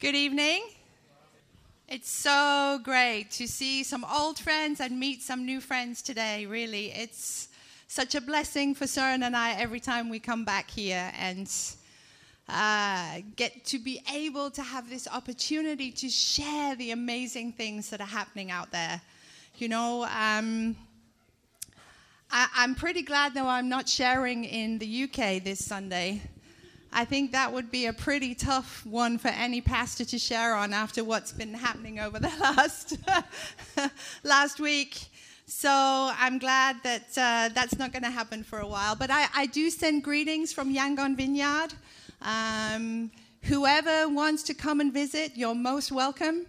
Good evening. It's so great to see some old friends and meet some new friends today, really. It's such a blessing for Søren and I every time we come back here and uh, get to be able to have this opportunity to share the amazing things that are happening out there. You know, um, I, I'm pretty glad though I'm not sharing in the UK this Sunday. I think that would be a pretty tough one for any pastor to share on after what's been happening over the last last week. So I'm glad that uh, that's not going to happen for a while. But I, I, do send greetings from Yangon Vineyard. Um, whoever wants to come and visit, you're most welcome.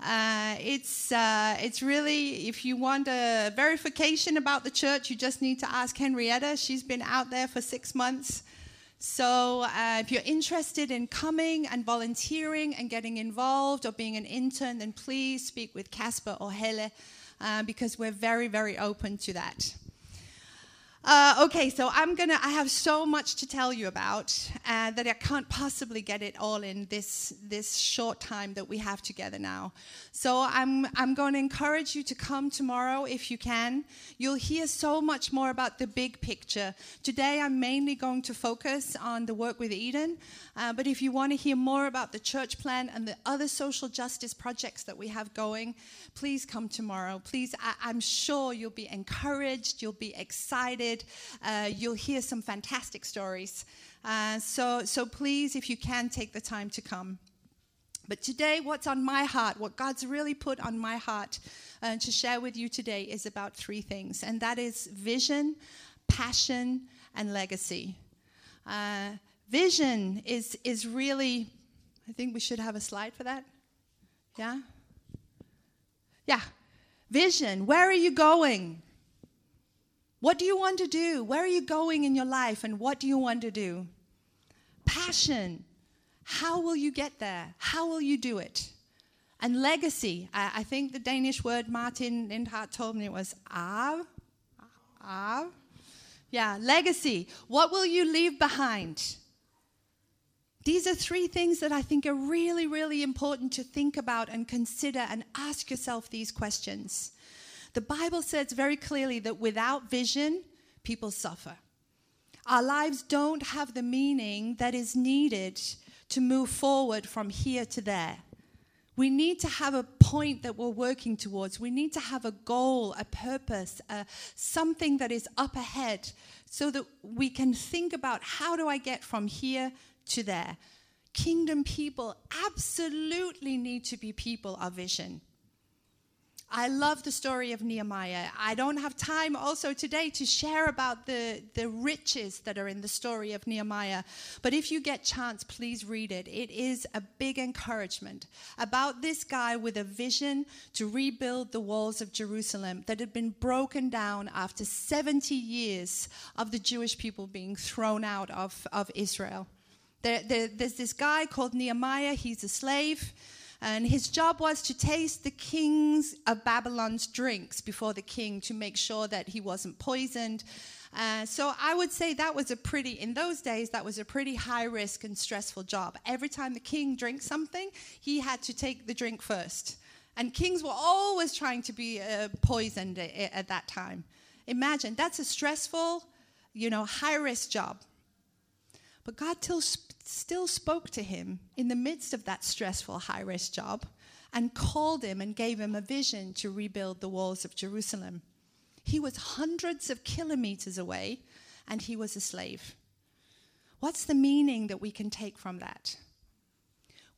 Uh, it's, uh, it's really, if you want a verification about the church, you just need to ask Henrietta. She's been out there for six months. So, uh, if you're interested in coming and volunteering and getting involved or being an intern, then please speak with Casper or Helle uh, because we're very, very open to that. Uh, okay, so I'm gonna. I have so much to tell you about uh, that I can't possibly get it all in this this short time that we have together now. So I'm I'm going to encourage you to come tomorrow if you can. You'll hear so much more about the big picture. Today I'm mainly going to focus on the work with Eden, uh, but if you want to hear more about the church plan and the other social justice projects that we have going, please come tomorrow. Please, I, am sure you'll be encouraged. You'll be excited uh, you'll hear some fantastic stories. Uh, so, so please, if you can, take the time to come. But today, what's on my heart, what God's really put on my heart uh, to share with you today is about three things, and that is vision, passion, and legacy. Uh, vision is, is really, I think we should have a slide for that. Yeah? Yeah. Vision, where are you going? What do you want to do? Where are you going in your life and what do you want to do? Passion. How will you get there? How will you do it? And legacy. I, I think the Danish word Martin Lindhardt told me it was arv. Arv. Yeah, legacy. What will you leave behind? These are three things that I think are really, really important to think about and consider and ask yourself these questions. The Bible says very clearly that without vision, people suffer. Our lives don't have the meaning that is needed to move forward from here to there. We need to have a point that we're working towards. We need to have a goal, a purpose, something that is up ahead so that we can think about how do I get from here to there. Kingdom people absolutely need to be people of vision. I love the story of Nehemiah. I don't have time also today to share about the, the riches that are in the story of Nehemiah. But if you get chance, please read it. It is a big encouragement about this guy with a vision to rebuild the walls of Jerusalem that had been broken down after 70 years of the Jewish people being thrown out of, of Israel. There, there, there's this guy called Nehemiah. He's a slave. And his job was to taste the king's of Babylon's drinks before the king to make sure that he wasn't poisoned. Uh, so I would say that was a pretty, in those days, that was a pretty high risk and stressful job. Every time the king drank something, he had to take the drink first. And kings were always trying to be uh, poisoned at, at that time. Imagine, that's a stressful, you know, high risk job. But God tells, still spoke to him in the midst of that stressful, high risk job and called him and gave him a vision to rebuild the walls of Jerusalem. He was hundreds of kilometers away and he was a slave. What's the meaning that we can take from that?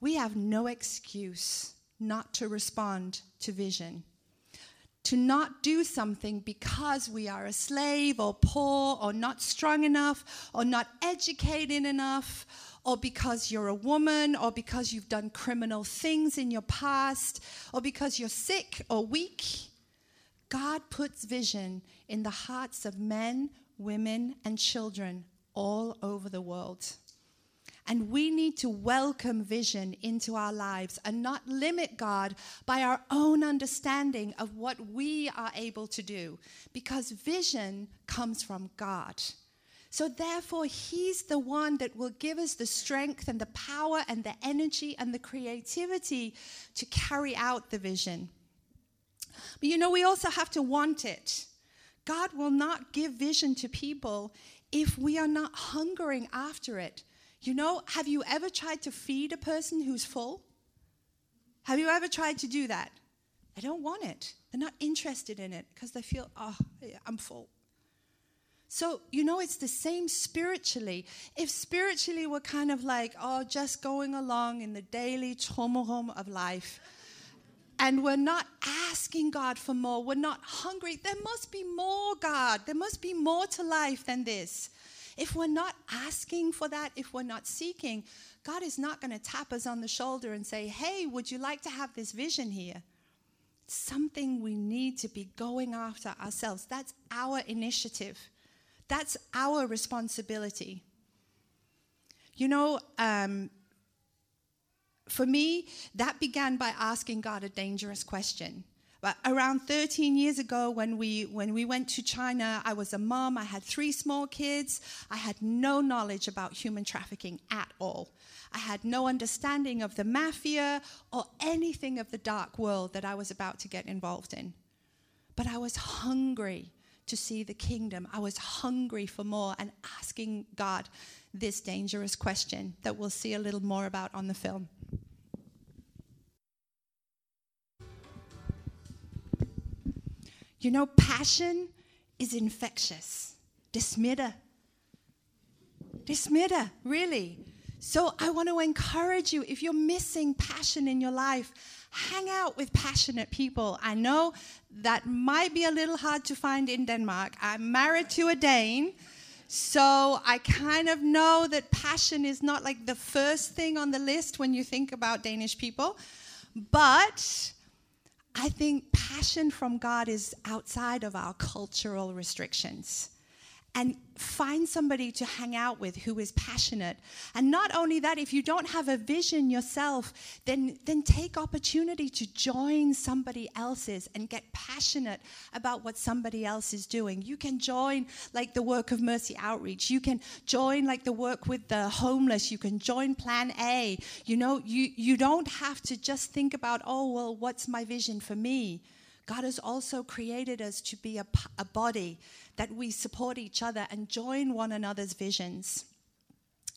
We have no excuse not to respond to vision. To not do something because we are a slave or poor or not strong enough or not educated enough or because you're a woman, or because you've done criminal things in your past, or because you're sick or weak. God puts vision in the hearts of men, women, and children all over the world. And we need to welcome vision into our lives and not limit God by our own understanding of what we are able to do, because vision comes from God. So, therefore, He's the one that will give us the strength and the power and the energy and the creativity to carry out the vision. But you know, we also have to want it. God will not give vision to people if we are not hungering after it. You know, have you ever tried to feed a person who's full? Have you ever tried to do that? They don't want it. They're not interested in it because they feel, oh, I'm full. So, you know, it's the same spiritually. If spiritually we're kind of like, oh, just going along in the daily chomahom of life, and we're not asking God for more, we're not hungry, there must be more, God. There must be more to life than this. If we're not asking for that, if we're not seeking, God is not going to tap us on the shoulder and say, hey, would you like to have this vision here? something we need to be going after ourselves. That's our initiative. That's our responsibility. You know, um, for me, that began by asking God a dangerous question. But around 13 years ago, when we, when we went to China, I was a mom. I had three small kids. I had no knowledge about human trafficking at all. I had no understanding of the mafia or anything of the dark world that I was about to get involved in. But I was hungry to see the kingdom. I was hungry for more and asking God this dangerous question that we'll see a little more about on the film. You know, passion is infectious. Desmida. Desmida, really. So I want to encourage you if you're missing passion in your life, hang out with passionate people. I know that might be a little hard to find in Denmark. I'm married to a Dane. So I kind of know that passion is not like the first thing on the list when you think about Danish people. But I think passion from God is outside of our cultural restrictions and find somebody to hang out with who is passionate. And not only that, if you don't have a vision yourself, then, then take opportunity to join somebody else's and get passionate about what somebody else is doing. You can join like the work of Mercy Outreach. You can join like the work with the homeless. You can join Plan A. You know, you, you don't have to just think about, oh, well, what's my vision for me? God has also created us to be a, a body that we support each other and join one another's visions.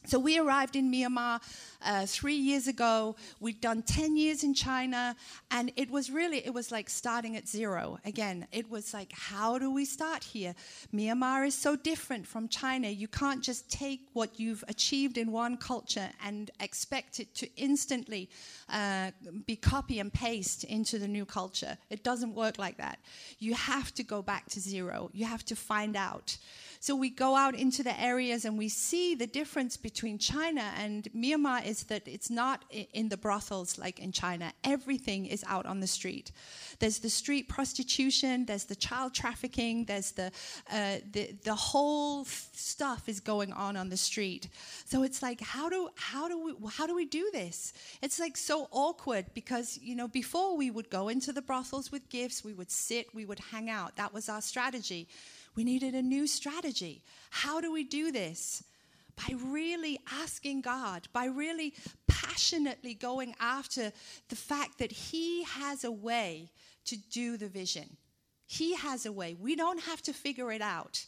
So we arrived in Myanmar uh, three years ago. We'd done 10 years in China, and it was really, it was like starting at zero. Again, it was like, how do we start here? Myanmar is so different from China. You can't just take what you've achieved in one culture and expect it to instantly uh, be copy and paste into the new culture. It doesn't work like that. You have to go back to zero. You have to find out. So we go out into the areas and we see the difference between China and Myanmar is that it's not in the brothels like in China. Everything is out on the street. There's the street prostitution, there's the child trafficking, there's the, uh, the, the whole stuff is going on on the street. So it's like, how do, how, do we, how do we do this? It's like so awkward because, you know, before we would go into the brothels with gifts, we would sit, we would hang out. That was our strategy. We needed a new strategy. How do we do this? By really asking God, by really passionately going after the fact that He has a way to do the vision. He has a way. We don't have to figure it out,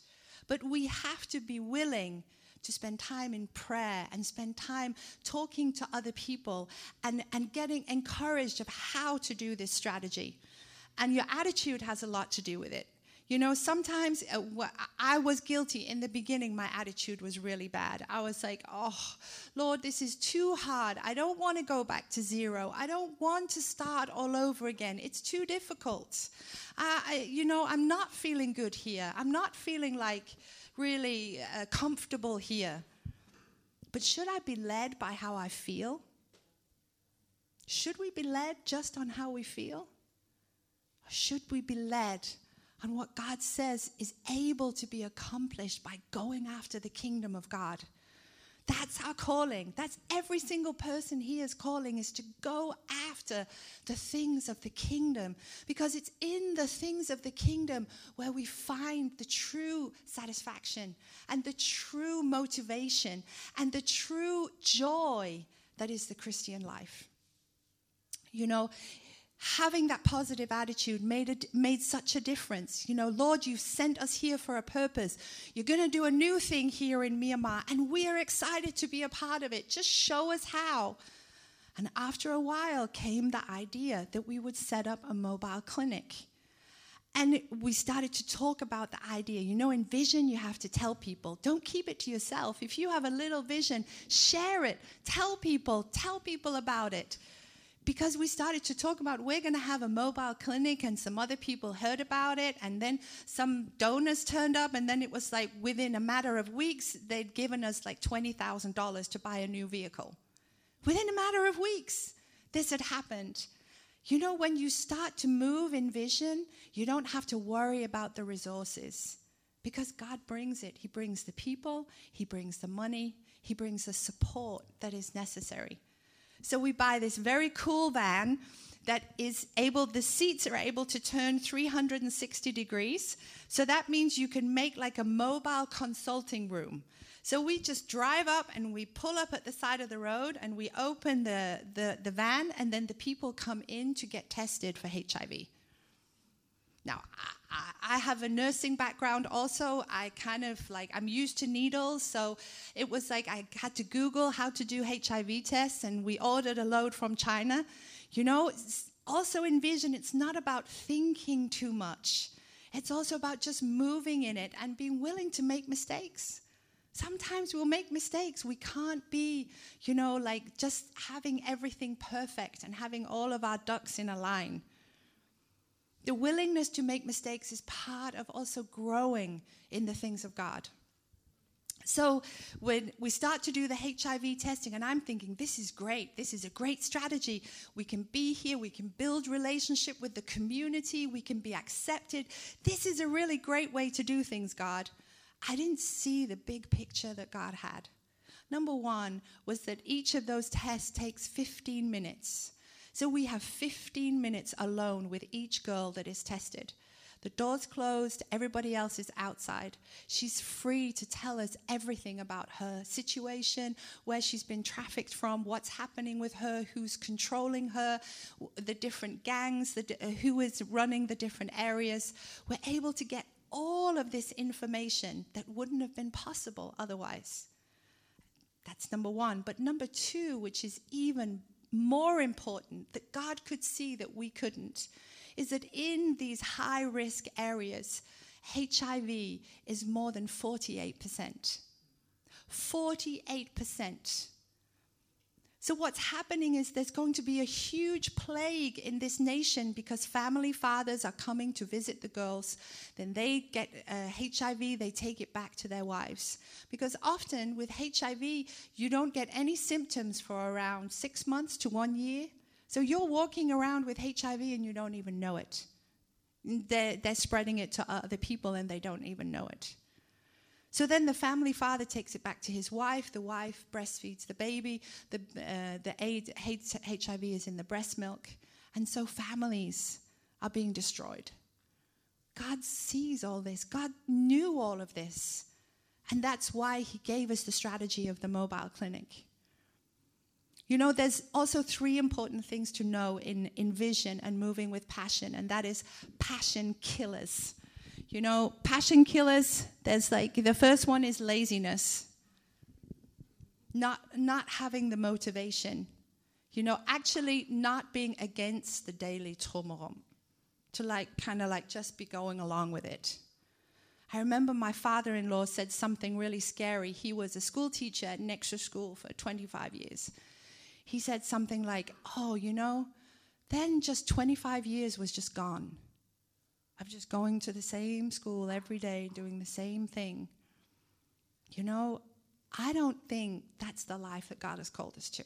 but we have to be willing to spend time in prayer and spend time talking to other people and, and getting encouraged of how to do this strategy. And your attitude has a lot to do with it. You know, sometimes uh, I was guilty in the beginning, my attitude was really bad. I was like, oh, Lord, this is too hard. I don't want to go back to zero. I don't want to start all over again. It's too difficult. I, you know, I'm not feeling good here. I'm not feeling like really uh, comfortable here. But should I be led by how I feel? Should we be led just on how we feel? Or should we be led and what God says is able to be accomplished by going after the kingdom of God. That's our calling. That's every single person he is calling is to go after the things of the kingdom because it's in the things of the kingdom where we find the true satisfaction and the true motivation and the true joy that is the Christian life. You know, having that positive attitude made, a, made such a difference. You know, Lord, you've sent us here for a purpose. You're going to do a new thing here in Myanmar, and we are excited to be a part of it. Just show us how. And after a while came the idea that we would set up a mobile clinic. And we started to talk about the idea. You know, in vision, you have to tell people. Don't keep it to yourself. If you have a little vision, share it. Tell people. Tell people about it because we started to talk about we're going to have a mobile clinic and some other people heard about it and then some donors turned up and then it was like within a matter of weeks they'd given us like $20,000 to buy a new vehicle. Within a matter of weeks this had happened. You know when you start to move in vision you don't have to worry about the resources because God brings it. He brings the people he brings the money he brings the support that is necessary so we buy this very cool van that is able, the seats are able to turn 360 degrees. So that means you can make like a mobile consulting room. So we just drive up and we pull up at the side of the road and we open the, the, the van, and then the people come in to get tested for HIV. Now, I, have a nursing background also. I kind of like, I'm used to needles. So it was like I had to Google how to do HIV tests, and we ordered a load from China. You know, also in vision, it's not about thinking too much, it's also about just moving in it and being willing to make mistakes. Sometimes we'll make mistakes. We can't be, you know, like just having everything perfect and having all of our ducks in a line. The willingness to make mistakes is part of also growing in the things of God. So when we start to do the HIV testing, and I'm thinking, this is great. This is a great strategy. We can be here. We can build relationship with the community. We can be accepted. This is a really great way to do things, God. I didn't see the big picture that God had. Number one was that each of those tests takes 15 minutes. So we have 15 minutes alone with each girl that is tested. The door's closed, everybody else is outside. She's free to tell us everything about her situation, where she's been trafficked from, what's happening with her, who's controlling her, the different gangs, the, uh, who is running the different areas. We're able to get all of this information that wouldn't have been possible otherwise. That's number one. But number two, which is even more important that God could see that we couldn't is that in these high risk areas, HIV is more than 48%. 48%. So, what's happening is there's going to be a huge plague in this nation because family fathers are coming to visit the girls. Then they get uh, HIV, they take it back to their wives. Because often with HIV, you don't get any symptoms for around six months to one year. So, you're walking around with HIV and you don't even know it. They're, they're spreading it to other people and they don't even know it. So then the family father takes it back to his wife. The wife breastfeeds the baby. The, uh, the HIV is in the breast milk. And so families are being destroyed. God sees all this. God knew all of this. And that's why he gave us the strategy of the mobile clinic. You know, there's also three important things to know in, in vision and moving with passion, and that is passion killers. You know, passion killers, there's like the first one is laziness. Not not having the motivation. You know, actually not being against the daily trummerum. To like kind of like just be going along with it. I remember my father in law said something really scary. He was a school teacher at Nexus School for 25 years. He said something like, Oh, you know, then just 25 years was just gone of just going to the same school every day, doing the same thing. You know, I don't think that's the life that God has called us to.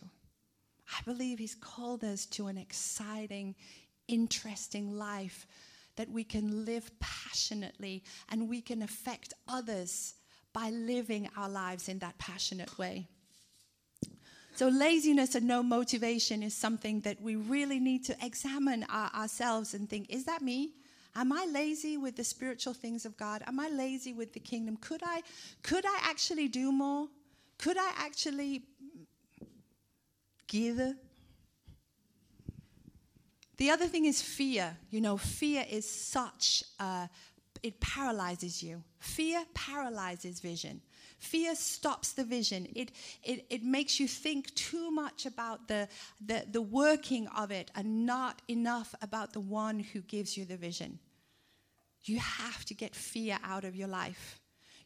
I believe He's called us to an exciting, interesting life that we can live passionately and we can affect others by living our lives in that passionate way. So, laziness and no motivation is something that we really need to examine our, ourselves and think is that me? Am I lazy with the spiritual things of God? Am I lazy with the kingdom? Could I, could I actually do more? Could I actually give? The other thing is fear. You know, fear is such, a, it paralyzes you. Fear paralyzes vision. Fear stops the vision. It, it, it makes you think too much about the, the, the working of it and not enough about the one who gives you the vision. You have to get fear out of your life.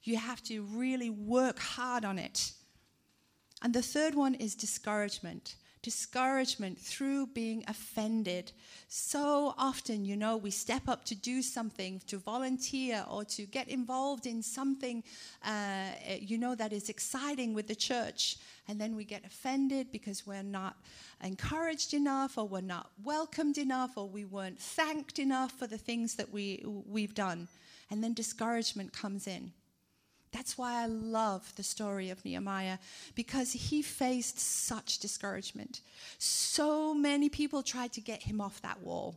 You have to really work hard on it. And the third one is discouragement discouragement through being offended. So often, you know, we step up to do something, to volunteer, or to get involved in something, uh, you know, that is exciting with the church. And then we get offended because we're not encouraged enough, or we're not welcomed enough, or we weren't thanked enough for the things that we, we've done. And then discouragement comes in. That's why I love the story of Nehemiah because he faced such discouragement. So many people tried to get him off that wall.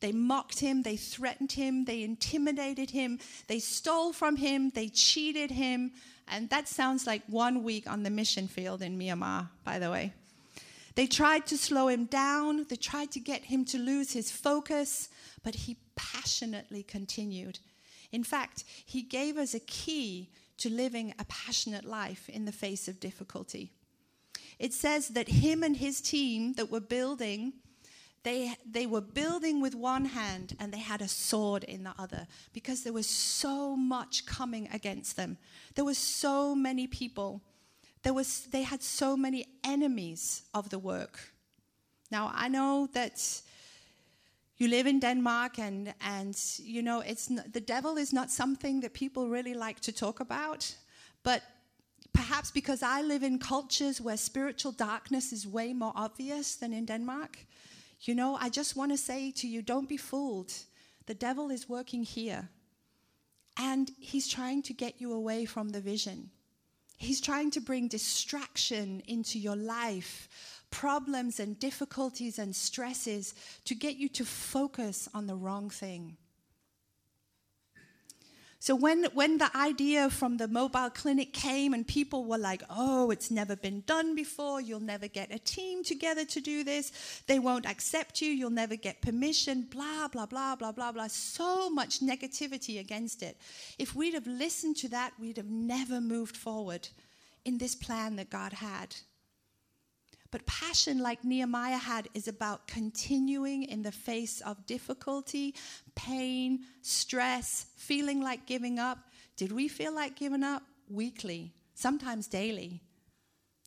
They mocked him, they threatened him, they intimidated him, they stole from him, they cheated him. And that sounds like one week on the mission field in Myanmar, by the way. They tried to slow him down, they tried to get him to lose his focus, but he passionately continued. In fact, he gave us a key to living a passionate life in the face of difficulty. It says that him and his team that were building, they, they were building with one hand and they had a sword in the other because there was so much coming against them. There were so many people. There was, they had so many enemies of the work. Now, I know that you live in Denmark, and, and you know, it's not, the devil is not something that people really like to talk about. But perhaps because I live in cultures where spiritual darkness is way more obvious than in Denmark, you know, I just want to say to you don't be fooled. The devil is working here, and he's trying to get you away from the vision. He's trying to bring distraction into your life problems and difficulties and stresses to get you to focus on the wrong thing. So when, when the idea from the mobile clinic came and people were like, oh, it's never been done before, you'll never get a team together to do this, they won't accept you, you'll never get permission, blah, blah, blah, blah, blah, blah. So much negativity against it. If we'd have listened to that, we'd have never moved forward in this plan that God had. But passion, like Nehemiah had, is about continuing in the face of difficulty, pain, stress, feeling like giving up. Did we feel like giving up? Weekly, sometimes daily.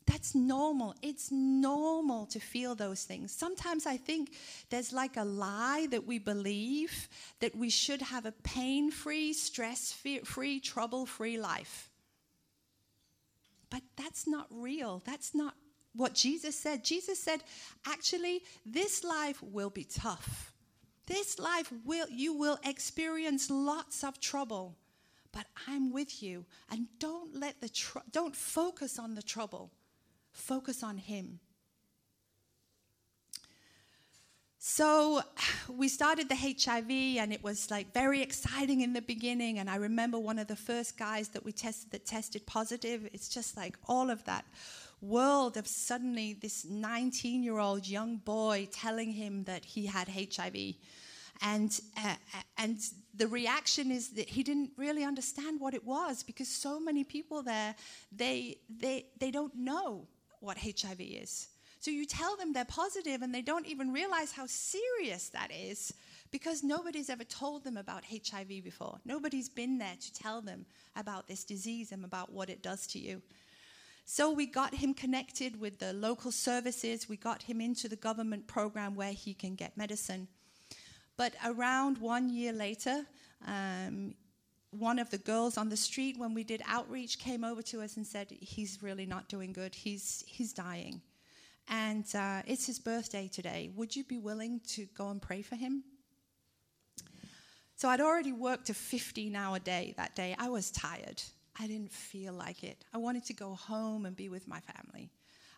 That's normal. It's normal to feel those things. Sometimes I think there's like a lie that we believe that we should have a pain free, stress free, trouble free life. But that's not real. That's not what Jesus said. Jesus said, actually, this life will be tough. This life will you will experience lots of trouble, but I'm with you. And don't let the tr- don't focus on the trouble. Focus on him. So we started the HIV, and it was like very exciting in the beginning. And I remember one of the first guys that we tested that tested positive. It's just like all of that world of suddenly this 19 year old young boy telling him that he had HIV. And, uh, and the reaction is that he didn't really understand what it was because so many people there, they, they, they don't know what HIV is. So you tell them they're positive and they don't even realize how serious that is because nobody's ever told them about HIV before. Nobody's been there to tell them about this disease and about what it does to you. So we got him connected with the local services. We got him into the government program where he can get medicine. But around one year later, um, one of the girls on the street, when we did outreach, came over to us and said, He's really not doing good. He's, he's dying. And uh, it's his birthday today. Would you be willing to go and pray for him? So I'd already worked a 15 hour day that day. I was tired. I didn't feel like it. I wanted to go home and be with my family.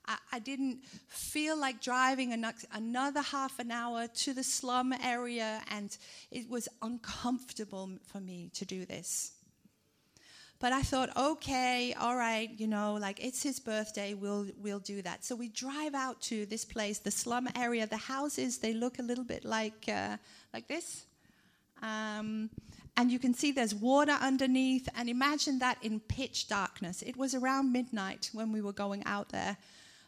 I, I didn't feel like driving another half an hour to the slum area, and it was uncomfortable for me to do this. But I thought, okay, all right, you know, like it's his birthday, we'll we'll do that. So we drive out to this place, the slum area. The houses they look a little bit like uh, like this, um, and you can see there's water underneath. And imagine that in pitch darkness. It was around midnight when we were going out there.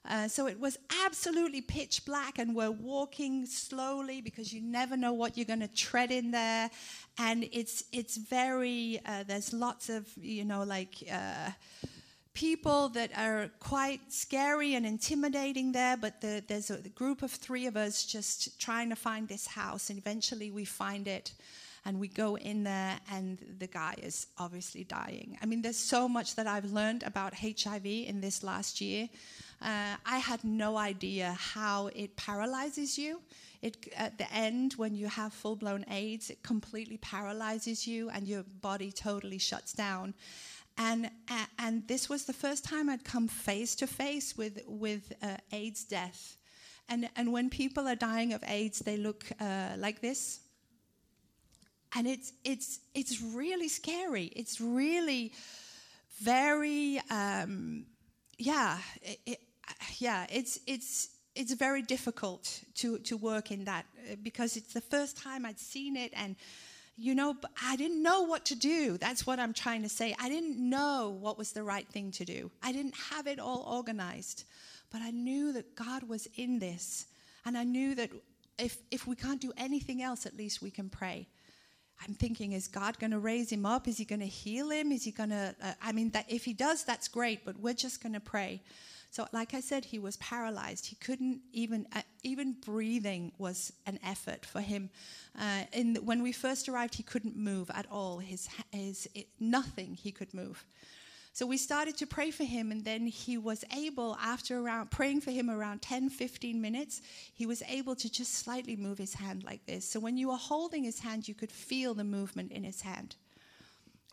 Uh, so it was absolutely pitch black, and we're walking slowly because you never know what you're going to tread in there. And it's it's very uh, there's lots of you know like. Uh, people that are quite scary and intimidating there, but the, there's a group of three of us just trying to find this house, and eventually we find it and we go in there and the guy is obviously dying. I mean, there's so much that I've learned about HIV in this last year. Uh, I had no idea how it paralyzes you. It, at the end, when you have full blown AIDS, it completely paralyzes you and your body totally shuts down. And, and this was the first time I'd come face to face with, with uh, AIDS death. And, and when people are dying of AIDS, they look uh, like this. And it's, it's, it's really scary. It's really very, um, yeah, it, it, yeah, it's it's it's very difficult to to work in that uh, because it's the first time I'd seen it and you know I didn't know what to do. That's what I'm trying to say. I didn't know what was the right thing to do. I didn't have it all organized, but I knew that God was in this, and I knew that if if we can't do anything else, at least we can pray. I'm thinking, is God going to raise him up? Is he going to heal him? Is he going to? Uh, I mean, that if he does, that's great. But we're just going to pray. So, like I said, he was paralyzed. He couldn't even, uh, even breathing was an effort for him. Uh, in, when we first arrived, he couldn't move at all. His, his, it, nothing he could move. So we started to pray for him, and then he was able, after around praying for him around 10, 15 minutes, he was able to just slightly move his hand like this. So when you were holding his hand, you could feel the movement in his hand.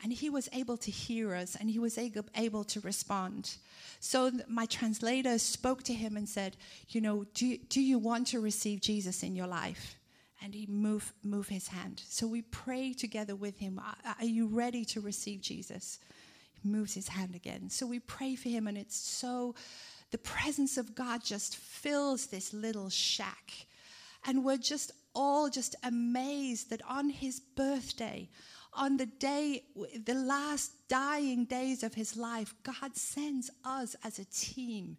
And he was able to hear us and he was able to respond. So my translator spoke to him and said, You know, do, do you want to receive Jesus in your life? And he move moved his hand. So we pray together with him. Are you ready to receive Jesus? Moves his hand again. So we pray for him, and it's so, the presence of God just fills this little shack. And we're just all just amazed that on his birthday, on the day, the last dying days of his life, God sends us as a team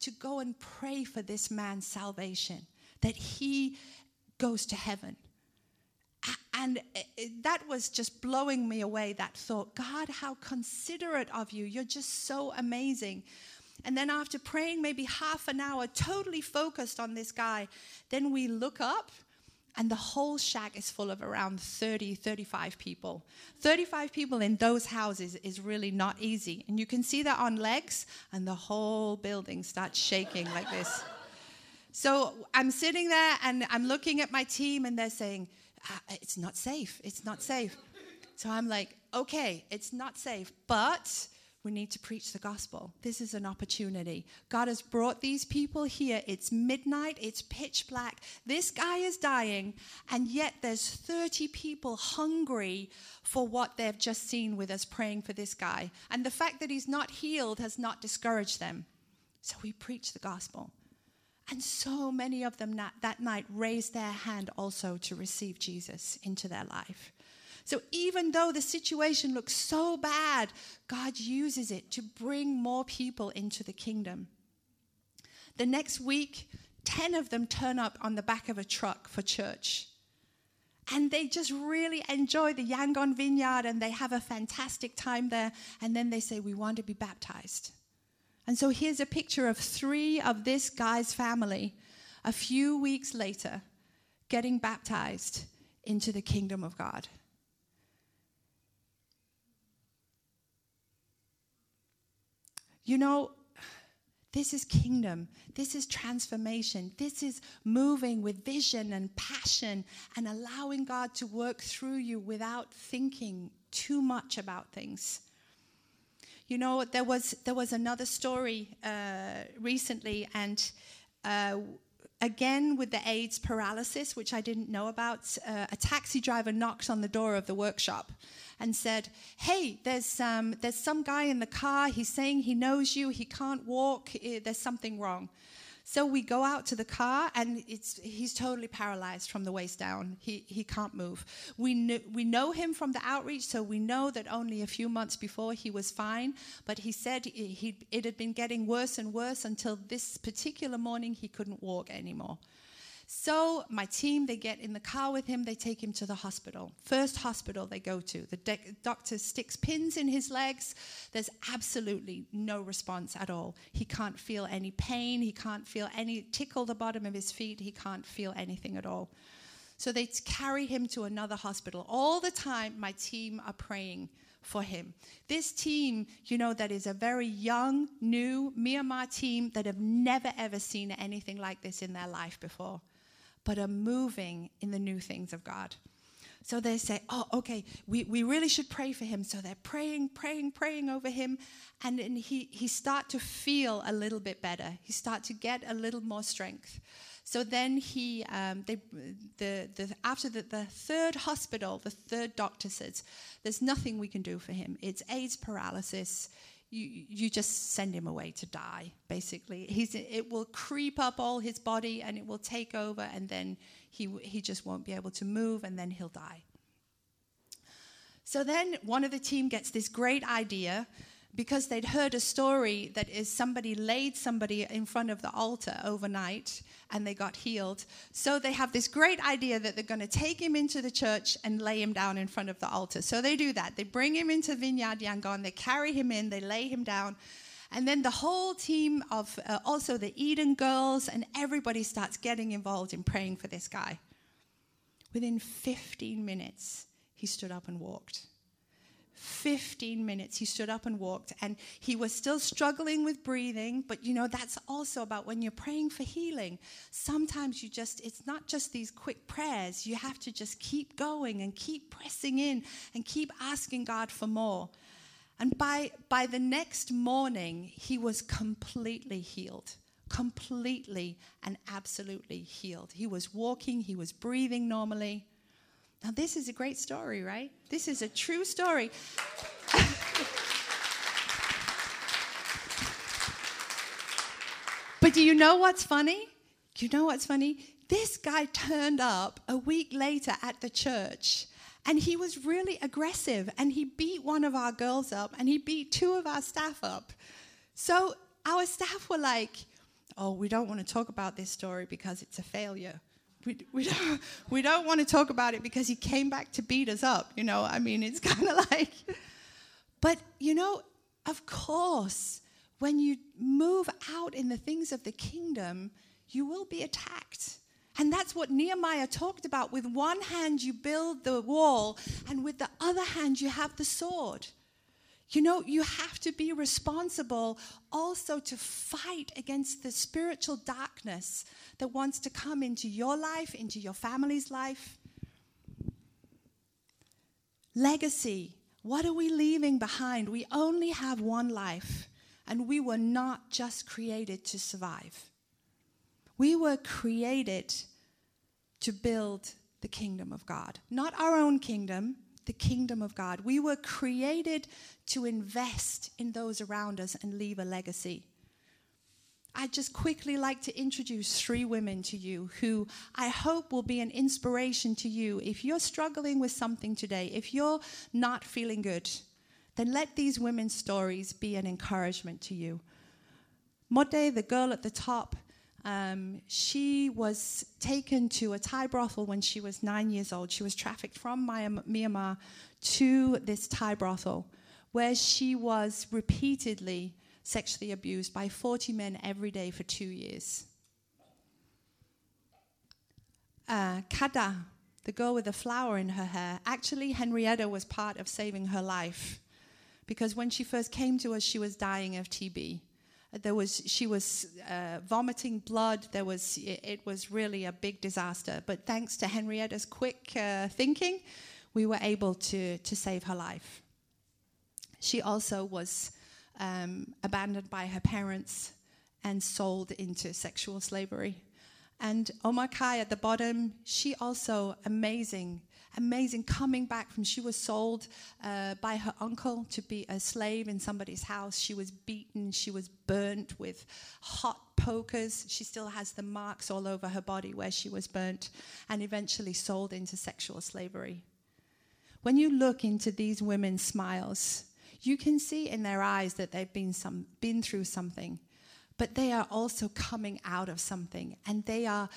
to go and pray for this man's salvation, that he goes to heaven. And that was just blowing me away, that thought. God, how considerate of you. You're just so amazing. And then after praying maybe half an hour, totally focused on this guy, then we look up and the whole shack is full of around 30, 35 people. 35 people in those houses is really not easy. And you can see that on legs, and the whole building starts shaking like this. So I'm sitting there and I'm looking at my team, and they're saying, Ah, it's not safe. It's not safe. So I'm like, Okay, it's not safe, but we need to preach the gospel. This is an opportunity. God has brought these people here. It's midnight, it's pitch black. This guy is dying, and yet there's 30 people hungry for what they've just seen with us praying for this guy. And the fact that he's not healed has not discouraged them. So we preach the gospel. And so many of them that night raised their hand also to receive Jesus into their life. So even though the situation looks so bad, God uses it to bring more people into the kingdom. The next week, 10 of them turn up on the back of a truck for church. And they just really enjoy the Yangon vineyard and they have a fantastic time there. And then they say, We want to be baptized. And so here's a picture of three of this guy's family a few weeks later getting baptized into the kingdom of God. You know, this is kingdom. This is transformation. This is moving with vision and passion and allowing God to work through you without thinking too much about things. You know, there was there was another story uh, recently, and uh, again with the AIDS paralysis, which I didn't know about. Uh, a taxi driver knocked on the door of the workshop and said, "Hey, there's um, there's some guy in the car. He's saying he knows you. He can't walk. There's something wrong." So we go out to the car, and it's, he's totally paralyzed from the waist down. He, he can't move. We, kn- we know him from the outreach, so we know that only a few months before he was fine. But he said he, it had been getting worse and worse until this particular morning he couldn't walk anymore. So my team, they get in the car with him, they take him to the hospital. First hospital they go to. The de- doctor sticks pins in his legs. There's absolutely no response at all. He can't feel any pain. He can't feel any tickle the bottom of his feet. He can't feel anything at all. So they carry him to another hospital. All the time, my team are praying for him. This team, you know, that is a very young, new Myanmar team that have never ever seen anything like this in their life before but are moving in the new things of God. So they say, Oh, okay, we, we really should pray for him. So they're praying, praying, praying over him. And, and he, he start to feel a little bit better. He start to get a little more strength. So then he, um, they, the, the, after the, the third hospital, the third doctor says, there's nothing we can do for him. It's AIDS paralysis you, you just send him away to die, basically. He's, it will creep up all his body and it will take over, and then he, he just won't be able to move, and then he'll die. So then one of the team gets this great idea because they'd heard a story that is somebody laid somebody in front of the altar overnight and they got healed. So they have this great idea that they're going to take him into the church and lay him down in front of the altar. So they do that. They bring him into Vineyard Yangon, they carry him in, they lay him down. And then the whole team of uh, also the Eden girls and everybody starts getting involved in praying for this guy. Within 15 minutes, he stood up and walked. 15 minutes he stood up and walked and he was still struggling with breathing but you know that's also about when you're praying for healing. Sometimes you just it's not just these quick prayers. You have to just keep going and keep pressing in and keep asking god for more. And by by the next morning he was completely healed completely and absolutely healed. He was walking he was breathing normally now, this is a great story, right? This is a true story. but do you know what's funny? You know what's funny? This guy turned up a week later at the church and he was really aggressive and he beat one of our girls up and he beat two of our staff up. So our staff were like, oh, we don't want to talk about this story because it's a failure we, we, don't, we don't want to talk about it because he came back to beat us up. You know, I mean, it's kind of like, but you know, of course, when you move out in the things of the kingdom, you will be attacked. And that's what Nehemiah talked about. With one hand, you build the wall, and with the other hand, you have the sword. You know, you have to be responsible also to fight against the spiritual darkness that wants to come into your life, into your family's life. Legacy. What are we leaving behind? We only have one life, and we were not just created to survive. We were created to build the kingdom of God, not our own kingdom, the kingdom of God. We were created to invest in those around us and leave a legacy. I'd just quickly like to introduce three women to you who I hope will be an inspiration to you. If you're struggling with something today, if you're not feeling good, then let these women's stories be an encouragement to you. Mode, the girl at the top, um, she was taken to a Thai brothel when she was nine years old. She was trafficked from Myanmar to this Thai brothel where she was repeatedly sexually abused by 40 men every day for two years. Uh, Kada, the girl with the flower in her hair, actually, Henrietta was part of saving her life because when she first came to us, she was dying of TB. There was, she was uh, vomiting blood. There was, it, was really a big disaster. But thanks to Henrietta's quick uh, thinking, we were able to, to save her life. She also was um, abandoned by her parents, and sold into sexual slavery. And Omar Khai at the bottom, she also amazing, amazing, coming back from, she was sold uh, by her uncle to be a slave in somebody's house. She was beaten, she was burnt with hot pokers. She still has the marks all over her body where she was burnt, and eventually sold into sexual slavery. When you look into these women's smiles, you can see in their eyes that they've been, some, been through something but they are also coming out of something. And they are,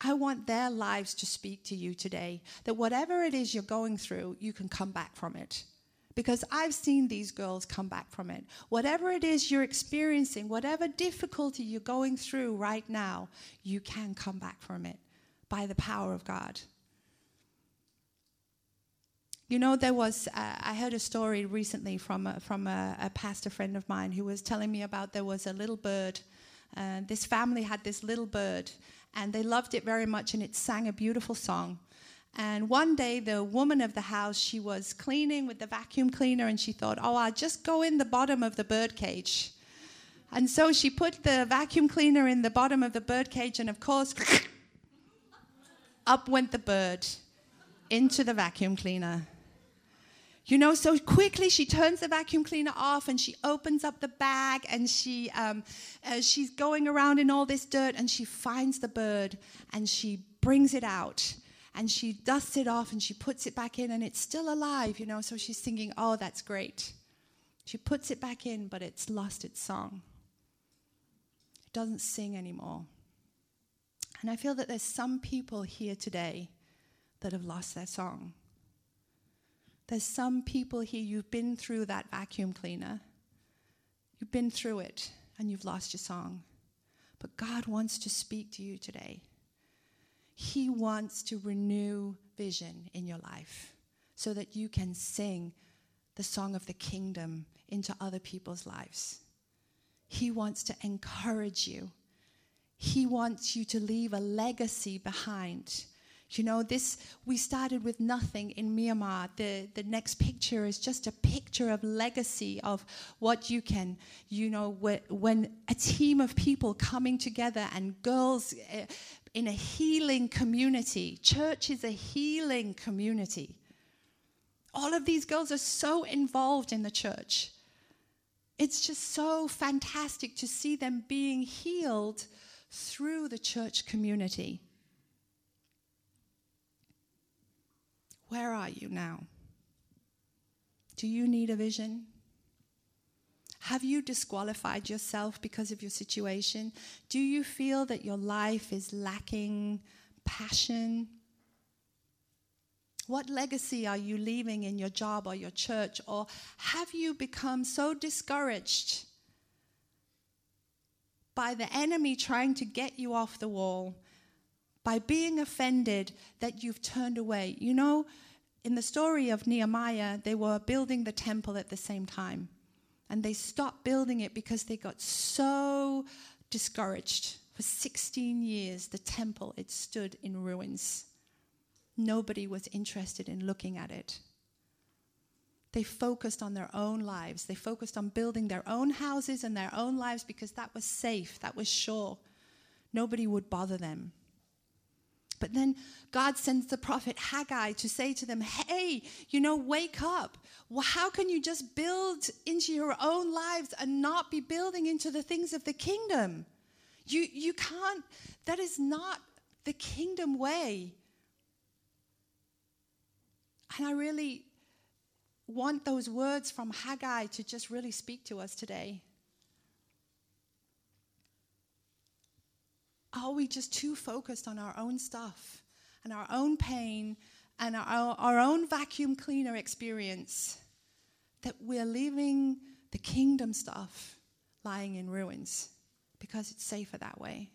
I want their lives to speak to you today that whatever it is you're going through, you can come back from it. Because I've seen these girls come back from it. Whatever it is you're experiencing, whatever difficulty you're going through right now, you can come back from it by the power of God. You know, there was, uh, I heard a story recently from, a, from a, a, pastor friend of mine who was telling me about there was a little bird. Uh, this family had this little bird, and they loved it very much, and it sang a beautiful song. And one day, the woman of the house, she was cleaning with the vacuum cleaner, and she thought, oh, I'll just go in the bottom of the bird cage. And so she put the vacuum cleaner in the bottom of the bird cage, and of course, up went the bird into the vacuum cleaner. You know, so quickly she turns the vacuum cleaner off and she opens up the bag and she, um, uh, she's going around in all this dirt and she finds the bird and she brings it out and she dusts it off and she puts it back in and it's still alive, you know. So she's thinking, oh, that's great. She puts it back in, but it's lost its song. It doesn't sing anymore. And I feel that there's some people here today that have lost their song. There's some people here, you've been through that vacuum cleaner. You've been through it and you've lost your song. But God wants to speak to you today. He wants to renew vision in your life so that you can sing the song of the kingdom into other people's lives. He wants to encourage you. He wants you to leave a legacy behind you know, this we started with nothing in Myanmar. The the next picture is just a picture of legacy of what you can, you know, when a team of people coming together and girls eh, in a healing community. Church is a healing community. All of these girls are so involved in the church. It's just so fantastic to see them being healed through the church community. Where are you now? Do you need a vision? Have you disqualified yourself because of your situation? Do you feel that your life is lacking passion? What legacy are you leaving in your job or your church? Or have you become so discouraged by the enemy trying to get you off the wall by being offended that you've turned away. You know, in the story of Nehemiah, they were building the temple at the same time. And they stopped building it because they got so discouraged. For 16 years, the temple, it stood in ruins. Nobody was interested in looking at it. They focused on their own lives. They focused on building their own houses and their own lives because that was safe, that was sure. Nobody would bother them. But then God sends the prophet Haggai to say to them, Hey, you know, wake up. Well, how can you just build into your own lives and not be building into the things of the kingdom? You, you can't, that is not the kingdom way. And I really want those words from Haggai to just really speak to us today. Are we just too focused on our own stuff and our own pain and our, our own vacuum cleaner experience that we're leaving the kingdom stuff lying in ruins because it's safer that way?